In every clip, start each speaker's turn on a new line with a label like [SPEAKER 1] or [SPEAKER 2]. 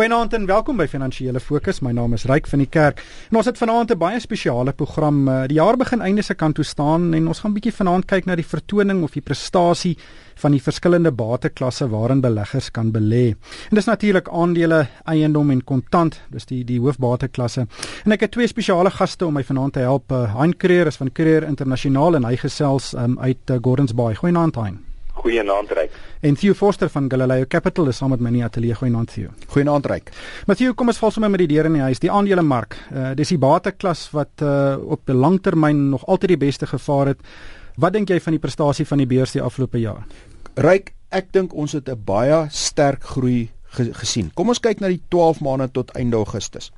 [SPEAKER 1] Goeienaand en welkom by Finansiële Fokus. My naam is Ryk van die Kerk. En ons het vanaand 'n baie spesiale program. Eh, die jaar begin einde se kant toe staan en ons gaan 'n bietjie vanaand kyk na die vertoning of die prestasie van die verskillende bateklasse waarin beleggers kan belê. En dis natuurlik aandele, eiendom en kontant, dis die die hoofbateklasse. En ek het twee spesiale gaste om my vanaand te help. Eh, hein Creer is van Creer Internasionaal en hy gesels um, uit uh, Gordons Bay. Goeienaand Hein.
[SPEAKER 2] Goeienaand Ryk.
[SPEAKER 1] En Theo Forster van Galileo Capital is saam met my in die ateljee. Goeienaand Theo.
[SPEAKER 3] Goeienaand Ryk.
[SPEAKER 1] Matthew, kom ons val sommer met die deure in die huis. Die aandelemark. Uh dis die bateklas wat uh op die langtermyn nog altyd die beste gevaar het. Wat dink jy van die prestasie van die beurs die afgelope jaar?
[SPEAKER 3] Ryk, ek dink ons het 'n baie sterk groei gesien. Kom ons kyk na die 12 maande tot einde Augustus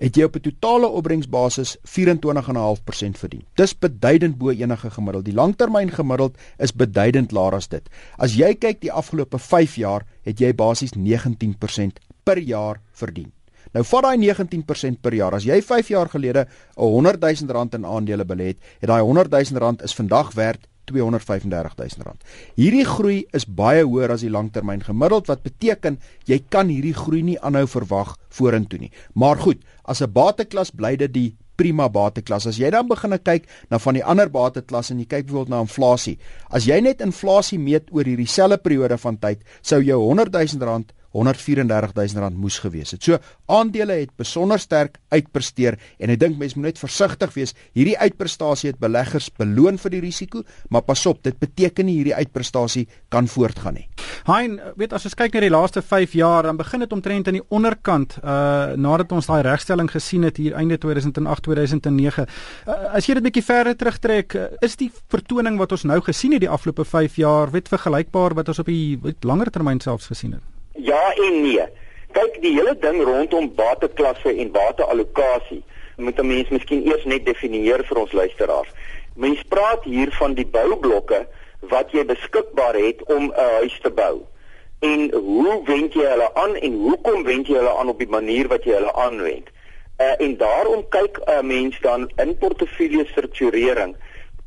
[SPEAKER 3] het jy op 'n totale opbrengsbasis 24.5% verdien. Dis beduidend bo enige gemiddeld. Die langtermyn gemiddeld is beduidend laer as dit. As jy kyk die afgelope 5 jaar, het jy basies 19% per jaar verdien. Nou vat daai 19% per jaar. As jy 5 jaar gelede 'n 100 000 rand in aandele belê het, het daai 100 000 rand is vandag werd 235000 rand. Hierdie groei is baie hoër as die langtermyn gemiddeld wat beteken jy kan hierdie groei nie aanhou verwag vorentoe nie. Maar goed, as 'n bateklas bly dit die prima bateklas. As jy dan begin kyk na van die ander bateklasse en jy kyk byvoorbeeld na inflasie. As jy net inflasie meet oor hierdie selfde periode van tyd, sou jou 100 000 rand 134000 rand moes gewees het. So aandele het besonder sterk uitpresteer en ek dink mense moet net versigtig wees. Hierdie uitprestasie het beleggers beloon vir die risiko, maar pas op, dit beteken nie hierdie uitprestasie kan voortgaan nie.
[SPEAKER 1] Hein, weet as ons kyk na die laaste 5 jaar, dan begin dit omtrent aan die onderkant uh nadat ons daai regstelling gesien het hier einde 2008 2009. Uh, as jy dit bietjie verder terugtrek, uh, is die vertoning wat ons nou gesien het die afgelope 5 jaar, weet vergelykbaar wat ons op die langer termyn selfs gesien het.
[SPEAKER 2] Ja en nee. Kyk, die hele ding rondom bateklasse en bateallokasie moet 'n mens miskien eers net definieer vir ons luisteraars. Mens praat hier van die boublokke wat jy beskikbaar het om 'n huis te bou. En hoe wend jy hulle aan en hoekom wend jy hulle aan op die manier wat jy hulle aanwend? Uh, en daarom kyk 'n uh, mens dan in portefeulje strukturering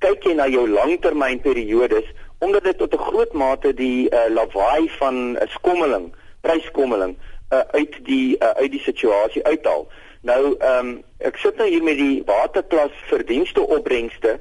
[SPEAKER 2] kyk jy na jou langtermynperiodes omdat dit tot 'n groot mate die uh, lawaai van uh, skommeling pryskommeling uh, uit die uh, uit die situasie uithaal. Nou ehm um, ek sit nou hier met die waterklas verdienste opbrengste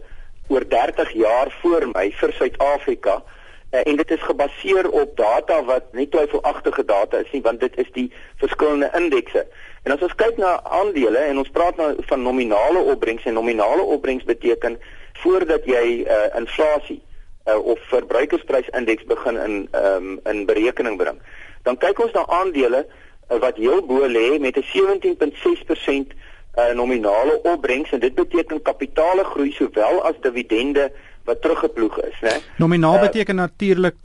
[SPEAKER 2] oor 30 jaar voor my vir Suid-Afrika uh, en dit is gebaseer op data wat nie twyfelagtige data is nie want dit is die verskillende indekse. En as ons kyk na aandele en ons praat nou van nominale opbrengs en nominale opbrengs beteken voordat jy uh, inflasie uh, of verbruikersprysindeks begin in um, in berekening bring dan kyk ons na aandele uh, wat heel bo lê met 'n 17.6% uh, nominale opbrengs en dit beteken kapitaale groei sowel as dividende wat teruggeploeg is, né?
[SPEAKER 1] Nominaal uh, beteken natuurlik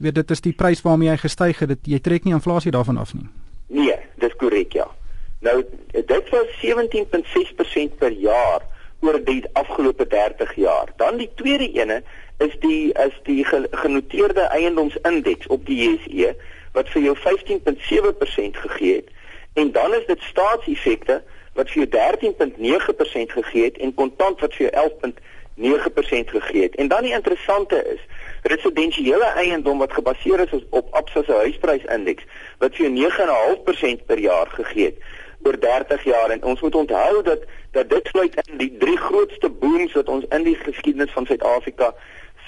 [SPEAKER 1] weet dit is die prys waarmee jy gestyg het, dit, jy trek nie inflasie daarvan af nie.
[SPEAKER 2] Nee, dis korrek, ja. Nou dit was 17.6% per jaar oor die afgelope 30 jaar. Dan die tweede ene is die is die genoteerde eiendomsindeks op die JSE wat vir jou 15.7% gegee het en dan is dit staatseffekte wat vir jou 13.9% gegee het en kontant wat vir jou 11.9% gegee het. En dan die interessante is residensiële eiendom wat gebaseer is op Absa se huisprysindeks wat vir jou 9.5% per jaar gegee het oor 30 jaar en ons moet onthou dat dat dit sluit in die drie grootste booms wat ons in die geskiedenis van Suid-Afrika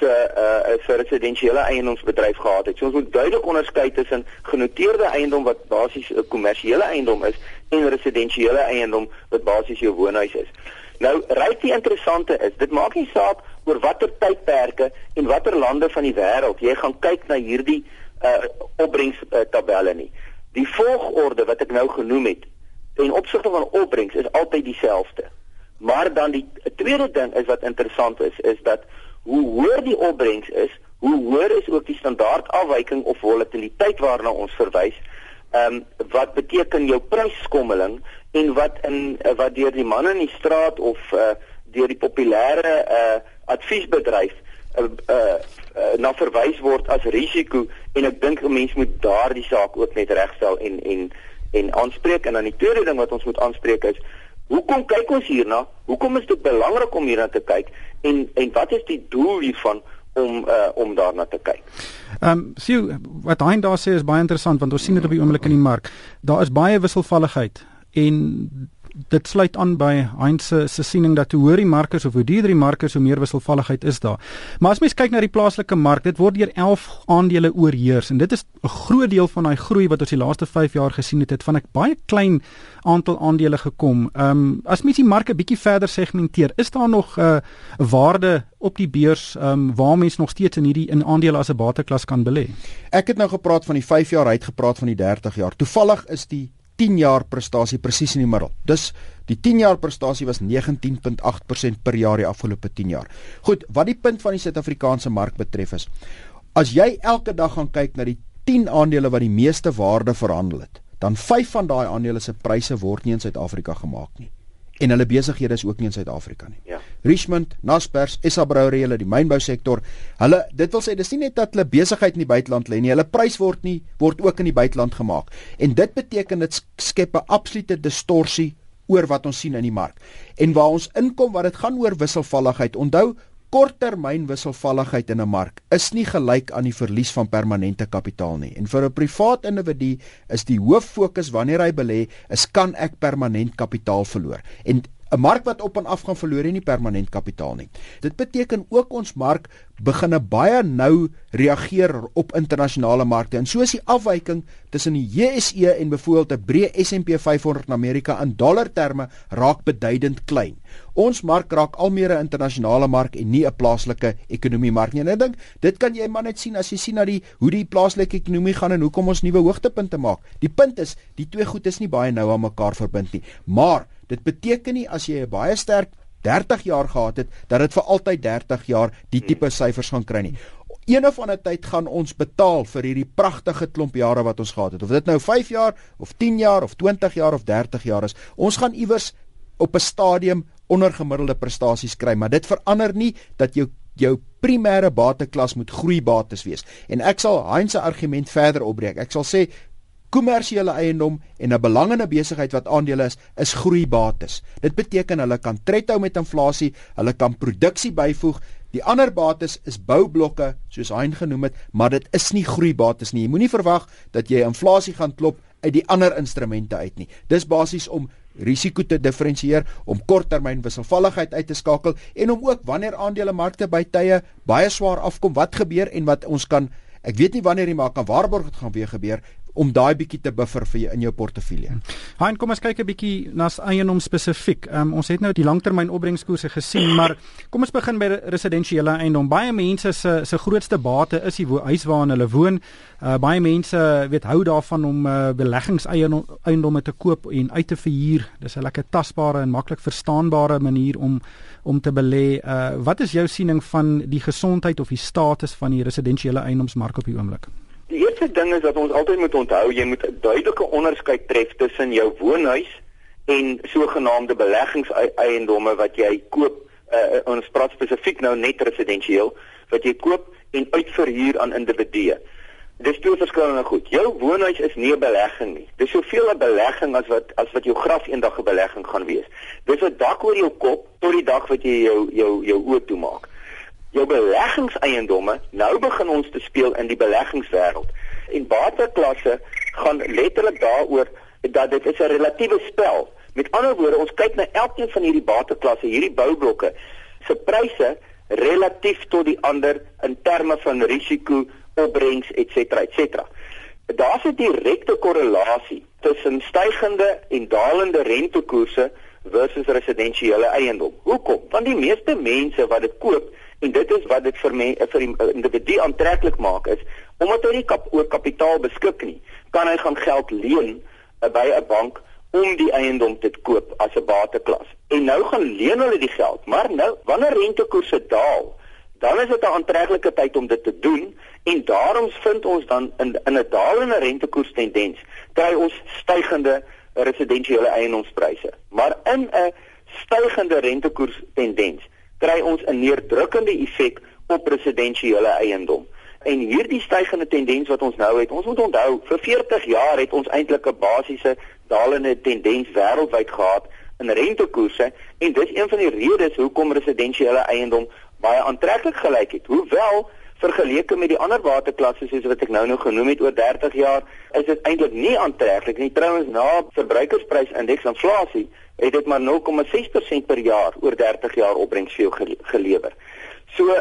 [SPEAKER 2] se uh, uh, residensiële eiendomsbedryf gehad het. So ons moet duidelik onderskei tussen genoteerde eiendom wat basies 'n kommersiële eiendom is en residensiële eiendom wat basies jou woonhuis is. Nou, ryk die interessante is, dit maak nie saak oor watter tydperke en watter lande van die wêreld jy gaan kyk na hierdie uh opbrengs uh, tabelle nie. Die volgorde wat ek nou genoem het ten opsigte van opbrengs is altyd dieselfde. Maar dan die tweede ding is wat interessant is, is dat hoe hoër die opbrengs is, hoe hoër is ook die standaard afwyking of volatiliteit waarna ons verwys. Ehm um, wat beteken jou pryskommeling en wat in uh, wat deur die manne in die straat of uh, deur die populêre uh, adviesbedryf uh, uh, uh, na verwys word as risiko en ek dink 'n mens moet daardie saak ook net regstel en en en aanspreek en dan die tweede ding wat ons moet aanspreek is Hoekom kyk ons hierna? Hoekom is dit belangrik om hierna te kyk? En en wat is die doel hiervan om uh, om daarna te kyk.
[SPEAKER 1] Ehm um, sien wat hy daar sê is baie interessant want ons sien dit op die oomblik in die mark. Daar is baie wisselvalligheid en dit sluit aan by Heinz se se siening dat hoe hoër die mark is of hoe duurder die mark is, hoe meer wisselvalligheid is daar. Maar as mens kyk na die plaaslike mark, dit word deur 11 aandele oorheers en dit is 'n groot deel van daai groei wat ons die laaste 5 jaar gesien het, het van 'n baie klein aantal aandele gekom. Ehm um, as mens die mark 'n bietjie verder segmenteer, is daar nog 'n uh, waarde op die beurs ehm um, waar mense nog steeds in hierdie in aandele as 'n bateklas kan belê?
[SPEAKER 3] Ek het nou gepraat van die 5 jaar, hy het gepraat van die 30 jaar. Toevallig is die 10 jaar prestasie presies in die middel. Dus die 10 jaar prestasie was 19.8% per jaar die afgelope 10 jaar. Goed, wat die punt van die Suid-Afrikaanse mark betref is as jy elke dag gaan kyk na die 10 aandele wat die meeste waarde verhandel het, dan 5 van daai aandele se pryse word nie in Suid-Afrika gemaak nie en hulle besighede is ook nie in Suid-Afrika nie.
[SPEAKER 2] Ja.
[SPEAKER 3] Richmond, Naspers, SA Brouwery, hulle die mynbousektor, hulle dit wil sê dis nie net dat hulle besigheid in die buiteland lê nie, hulle prys word nie word ook in die buiteland gemaak. En dit beteken dit skep 'n absolute distorsie oor wat ons sien in die mark. En waar ons inkom wat dit gaan oor wisselvalligheid. Onthou, korttermyn wisselvalligheid in 'n mark is nie gelyk aan die verlies van permanente kapitaal nie. En vir 'n privaat individu is die hoof fokus wanneer hy belê, is kan ek permanent kapitaal verloor. En 'n mark wat op en af gaan verloor nie permanent kapitaal nie. Dit beteken ook ons mark begin baie nou reageer op internasionale markte. En soos die afwyking tussen die JSE en byvoorbeeld 'n breë S&P 500 in Amerika in dollar terme raak beduidend klein. Ons mark raak al meer 'n internasionale mark en nie 'n plaaslike ekonomie mark nie. En ek dink dit kan jy maar net sien as jy sien na die hoe die plaaslike ekonomie gaan en hoekom ons nuwe hoogtepunte maak. Die punt is, die twee goed is nie baie nou aan mekaar verbind nie. Maar Dit beteken nie as jy 'n baie sterk 30 jaar gehad het dat dit vir altyd 30 jaar die hmm. tipe syfers gaan kry nie. Een of ander tyd gaan ons betaal vir hierdie pragtige klomp jare wat ons gehad het. Of dit nou 5 jaar of 10 jaar of 20 jaar of 30 jaar is, ons gaan iewers op 'n stadium ondergemiddelde prestasies kry, maar dit verander nie dat jou jou primêre bateklas moet groeibates wees. En ek sal Heinz se argument verder opbreek. Ek sal sê kommersiële eiendom en 'n belangende besigheid wat aandele is, is groeibates. Dit beteken hulle kan trethou met inflasie, hulle kan produksie byvoeg. Die ander bates is boublokke, soos Hein genoem het, maar dit is nie groeibates nie. Jy moenie verwag dat jy inflasie gaan klop uit die ander instrumente uit nie. Dis basies om risiko te diferensieer, om korttermyn wisselvalligheid uit te skakel en om ook wanneer aandelemarkte by tye baie swaar afkom, wat gebeur en wat ons kan Ek weet nie wanneer die maak kan waarborg dit gaan weer gebeur om daai bietjie te buffer vir jou in jou portefeulje.
[SPEAKER 1] Hein, kom ons kyk 'n bietjie na eiendom spesifiek. Um, ons het nou die langtermyn opbrengskoerse gesien, maar kom ons begin by residensiële eiendom. Baie mense se se grootste bate is die huis waarin hulle woon. Uh, baie mense weet hou daarvan om uh, beleggingseiendomme te koop en uit te verhuur. Dis 'n lekker tasbare en maklik verstaanbare manier om om te belê. Uh, wat is jou siening van die gesondheid of die status van die residensiële eiendomsmark op die oomblik?
[SPEAKER 2] Die eerste ding is dat ons altyd moet onthou jy moet 'n duidelike onderskeid tref tussen jou woonhuis en sogenaamde beleggingseiendomme wat jy koop. Uh, ons praat spesifiek nou net residensieel wat jy koop en uitverhuur aan individue. Dis twee verskillende goed. Jou woonhuis is nie 'n belegging nie. Dis soveel 'n belegging as wat as wat jou graf eendag 'n belegging gaan wees. Dis 'n dak oor jou kop tot die dag wat jy jou jou jou oë toemaak jou beleggingseiendomme nou begin ons te speel in die beleggingswêreld. En bateklasse gaan letterlik daaroor dat dit is 'n relatiewe spel. Met ander woorde ons kyk na elkeen van hierdie bateklasse hierdie boublokke. Se pryse relatief tot die ander in terme van risiko opbrengs ens ens daar's 'n direkte korrelasie tussen stygende en dalende rentekoerse versus residensiële eiendom. Hoekom? Want die meeste mense wat dit koop En dit is wat dit vir my vir die individu aantreklik maak is omdat hy nie kap, oor kapitaal beskik nie, kan hy gaan geld leen uh, by 'n bank om die eiendom te koop as 'n bateklas. En nou gaan leen hulle die geld, maar nou wanneer rentekoerse daal, dan is dit 'n aantreklike tyd om dit te doen en daarom vind ons dan in in 'n dalende rentekoers tendens kry ons stygende residensiële eiendomspryse. Maar in 'n stygende rentekoers tendens kry ons 'n neerdrukkende effek op residensiële eiendom. En hierdie stygende tendens wat ons nou het, ons moet onthou, vir 40 jaar het ons eintlik 'n basiese dalende tendens wêreldwyd gehad in rentekoerse en dis een van die redes hoekom residensiële eiendom baie aantreklik gelyk het. Hoewel vergeleke met die ander waterklasse soos wat ek nou nou genoem het oor 30 jaar, is dit eintlik nie aantreklik nie. Trouwens na verbruikersprysindeks inflasie het dit maar 0,6% per jaar oor 30 jaar opbrengs vir jou gelewer. So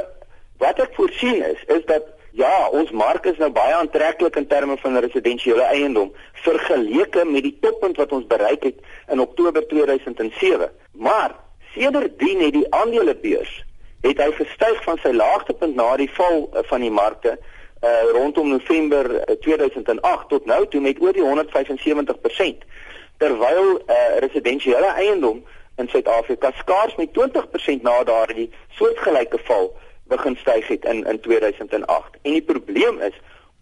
[SPEAKER 2] wat ek voorsien is is dat ja, ons mark is nou baie aantreklik in terme van residensiële eiendom vergeleke met die toppunt wat ons bereik het in Oktober 2007. Maar sedertdien het die aandelebeurs het hy gestyg van sy laagtepunt na die val uh, van die markte uh, rondom November uh, 2008 tot nou toe met oor die 175% terwyl uh, residensiële eiendom in Suid-Afrika skaars met 20% na daardie soortgelyke val begin styg het in in 2008 en die probleem is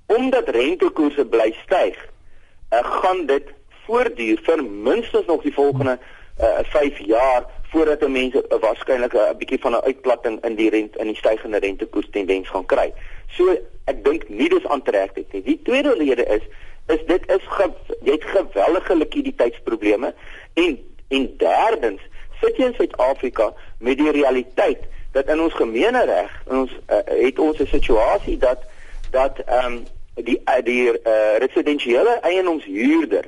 [SPEAKER 2] omdat rentekoerse bly styg uh, gaan dit voortduur vir minstens nog die volgende uh, 5 jaar voordat mense waarskynlik 'n bietjie van 'n uitplatting in die rent in die stygende rentekoers tendens gaan kry. So ek dink nie dis aantreklik nie. Die tweede rede is is dit is ge, jy het geweldige likwiditeitsprobleme en en derdens sit jy in Suid-Afrika met die realiteit dat in ons gemeenereg ons uh, het ons 'n situasie dat dat ehm um, die uh, die uh, residensiële eiendomshuurder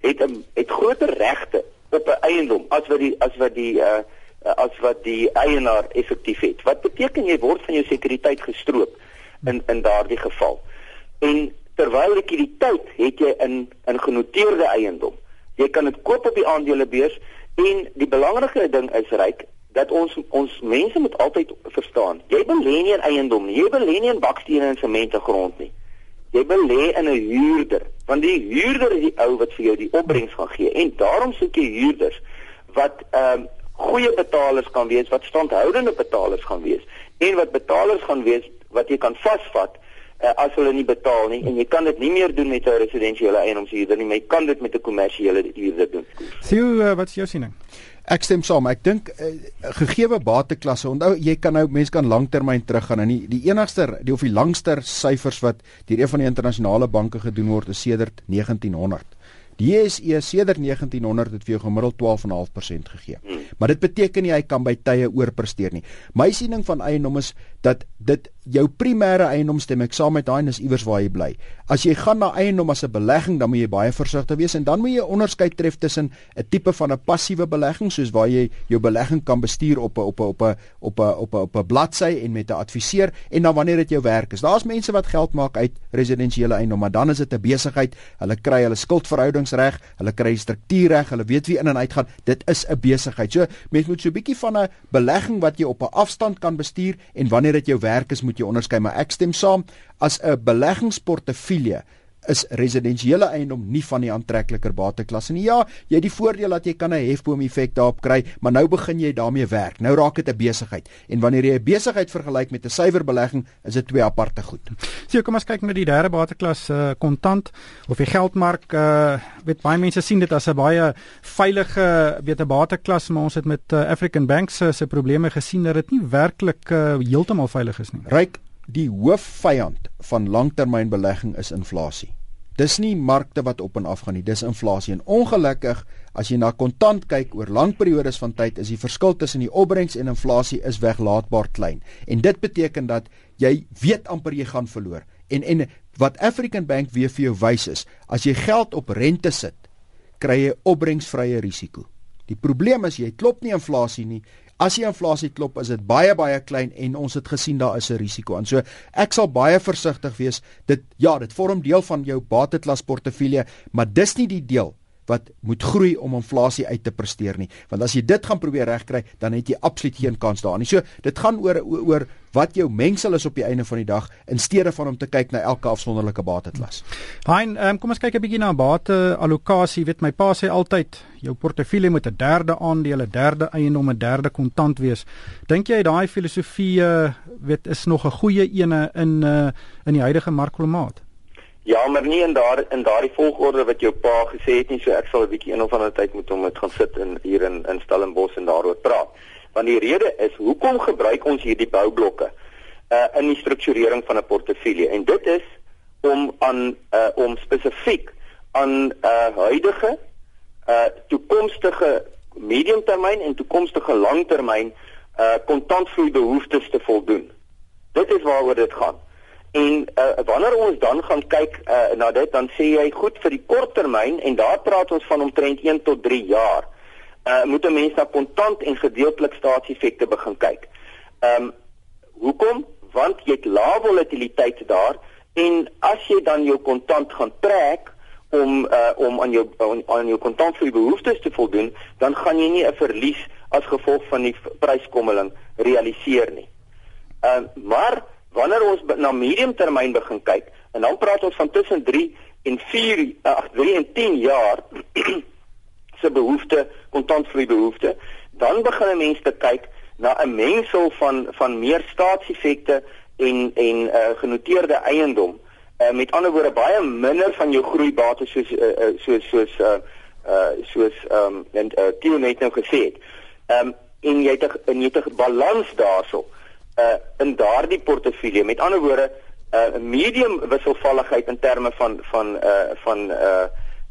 [SPEAKER 2] het 'n het groter regte op 'n eiendom as wat die as wat die uh as wat die eienaar effektief het. Wat beteken jy word van jou sekuriteit gestroop in in daardie geval. En terwyl likwiditeit het jy in in genoteerde eiendom. Jy kan dit koop op die aandelebeurs en die belangrike ding is ryk dat ons ons mense moet altyd verstaan. Jy belê nie in eiendom nie. Jy belê nie in bakstene en semente grond nie. Jy belê in 'n huurder, want die huurder is die ou wat vir jou die opbrengs gaan gee. En daarom soek jy huurders wat ehm um, goeie betalers kan wees, wat standhoudende betalers gaan wees en wat betalers gaan wees wat jy kan vasvat uh, as hulle nie betaal nie en jy kan dit nie meer doen met 'n residensiële eiendomshuurder nie, maar jy kan dit met 'n kommersiële huurder doen.
[SPEAKER 1] Sien, uh, wat is jou siening?
[SPEAKER 3] Ek stem saam. Ek dink uh, gegeewe bateklasse, onthou jy kan nou mense kan lanktermyn teruggaan en die, die enigste die of die langster syfers wat deur een van die internasionale banke gedoen word is sedert 1900. Die JSE sedert 1900 het vir jou gemiddeld 12.5% gegee. Hmm. Maar dit beteken nie hy kan by tye oorpresteer nie. My siening van eiendom is dat dit jou primêre eiendom stem ek saam met daai en is iewers waar jy bly. As jy gaan na eiendom as 'n belegging, dan moet jy baie versigtig wees en dan moet jy onderskeid tref tussen 'n tipe van 'n passiewe belegging soos waar jy jou belegging kan bestuur op 'n op 'n op 'n op 'n op 'n op 'n bladsy en met 'n adviseur en dan wanneer dit jou werk is. Daar's mense wat geld maak uit residensiële eiendom, maar dan is dit 'n besigheid. Hulle kry hulle skuldverhoudings reg, hulle kry die struktuur reg, hulle weet wie in en uit gaan. Dit is 'n besigheid. So mense moet so 'n bietjie van 'n belegging wat jy op 'n afstand kan bestuur en wanneer dit jou werk is, moet jy onderskei, maar ek stem saam. As 'n beleggingsportefeulje is residensiële eiendom nie van die aantrekliker bateklasse nie. Ja, jy het die voordeel dat jy kan 'n hefboom effek daarop kry, maar nou begin jy daarmee werk. Nou raak dit 'n besigheid. En wanneer jy 'n besigheid vergelyk met 'n suiwer belegging, is dit twee aparte goed.
[SPEAKER 1] Sien, kom ons kyk na die derde bateklas uh, kontant of die geldmark. Uh weet baie mense sien dit as 'n baie veilige weet 'n bateklas, maar ons het met uh, African Banks uh, se probleme gesien dat dit nie werklik uh, heeltemal veilig is nie.
[SPEAKER 3] Ryk die hoofvyand van langtermynbelegging is inflasie. Dis nie markte wat op en af gaan nie, dis inflasie. En ongelukkig, as jy na kontant kyk oor lang periodes van tyd, is die verskil tussen die opbrengs en inflasie is weglaatbaar klein. En dit beteken dat jy weet amper jy gaan verloor. En en wat African Bank weer vir jou wys is, as jy geld op rente sit, kry jy opbrengsvrye risiko. Die probleem is jy klop nie inflasie nie As die inflasie klop, is dit baie baie klein en ons het gesien daar is 'n risiko aan. So ek sal baie versigtig wees. Dit ja, dit vorm deel van jou bateklas portefeulje, maar dis nie die deel wat moet groei om inflasie uit te presteer nie. Want as jy dit gaan probeer regkry, dan het jy absoluut geen kans daarin nie. So dit gaan oor oor wat jou mengsel is op die einde van die dag in steede van om te kyk na elke afsonderlike bateklas.
[SPEAKER 1] Hein, um, kom ons kyk 'n bietjie na bate allokasie. Weet my pa sê altyd jou portefeulje moet 'n derde aandeel, 'n derde eiendom, 'n derde kontant wees. Dink jy daai filosofie uh, weet is nog 'n goeie ene in uh, in die huidige markklimaat?
[SPEAKER 2] Ja, maar nie in daar in daardie volgorde wat jou pa gesê het nie, so ek sal 'n bietjie een of ander tyd moet om dit gaan sit in hier in in Stellenbosch en daaroor praat. Want die rede is, hoekom gebruik ons hierdie boublokke uh in die strukturering van 'n portefeulje? En dit is om aan uh om spesifiek aan uh huidige uh toekomstige mediumtermyn en toekomstige langtermyn uh kontantvloei behoeftes te voldoen. Dit is waaroor dit gaan. En uh, wanneer ons dan gaan kyk uh, na dit, dan sê jy goed vir die korttermyn en daar praat ons van omtrent 1 tot 3 jaar. Uh moet 'n mens na kontant en gedeeltelik staatseffekte begin kyk. Ehm um, hoekom? Want jy het lae volatiliteit daar en as jy dan jou kontant gaan trek om uh, om aan jou aan, aan jou kontantvloei behoeftes te voldoen, dan gaan jy nie 'n verlies as gevolg van die pryskommeling realiseer nie. Ehm uh, maar wanneer ons na mediumtermyn begin kyk en dan praat ons van tussen 3 en 4 ag 3 en 10 jaar se behoefte kontantvloei behoefte dan begin mense te kyk na 'n mengsel van van meer staatseffekte en en uh, genoteerde eiendom uh, met ander woorde baie minder van jou groeibates soos uh, uh, soos soos uh, uh soos ehm um, en uh, Tio net nou gesê het. Ehm um, en jy het 'n jy het 'n balans daarso uh in daardie portefeulje. Met ander woorde, 'n uh, medium wisselvalligheid in terme van van uh van uh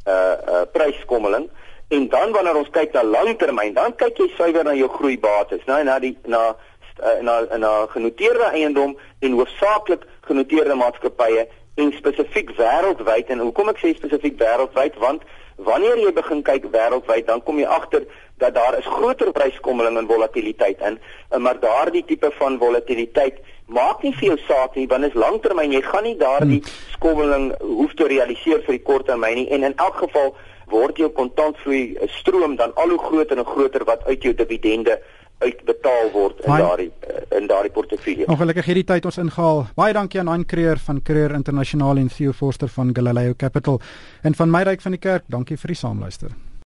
[SPEAKER 2] uh, uh pryskommeling. En dan wanneer ons kyk na langtermyn, dan kyk jy suiwer na jou groeibates, nou na die na uh, na na genoteerde eiendom en hoofsaaklik genoteerde maatskappye en spesifiek wêreldwyd en hoekom ek sê spesifiek wêreldwyd want wanneer jy begin kyk wêreldwyd dan kom jy agter dat daar is groter pryskommeling en volatiliteit in, eh, maar daardie tipe van volatiliteit maak nie vir jou saak nie, want is langtermyn jy gaan nie daardie hmm. skommeling hoef te realiseer vir die korttermyn nie en in elk geval word jou kontantvloei eh, stroom dan al hoe groter en groter wat uit jou dividende uitbetaal word in daardie eh, in daardie portefeulje.
[SPEAKER 1] Ongelukkig hierdie tyd ons ingehaal. Baie dankie aan Hein Creer van Creer Internasionaal en Theo Forster van Galileo Capital en van my ryk van die kerk. Dankie vir die saamluister.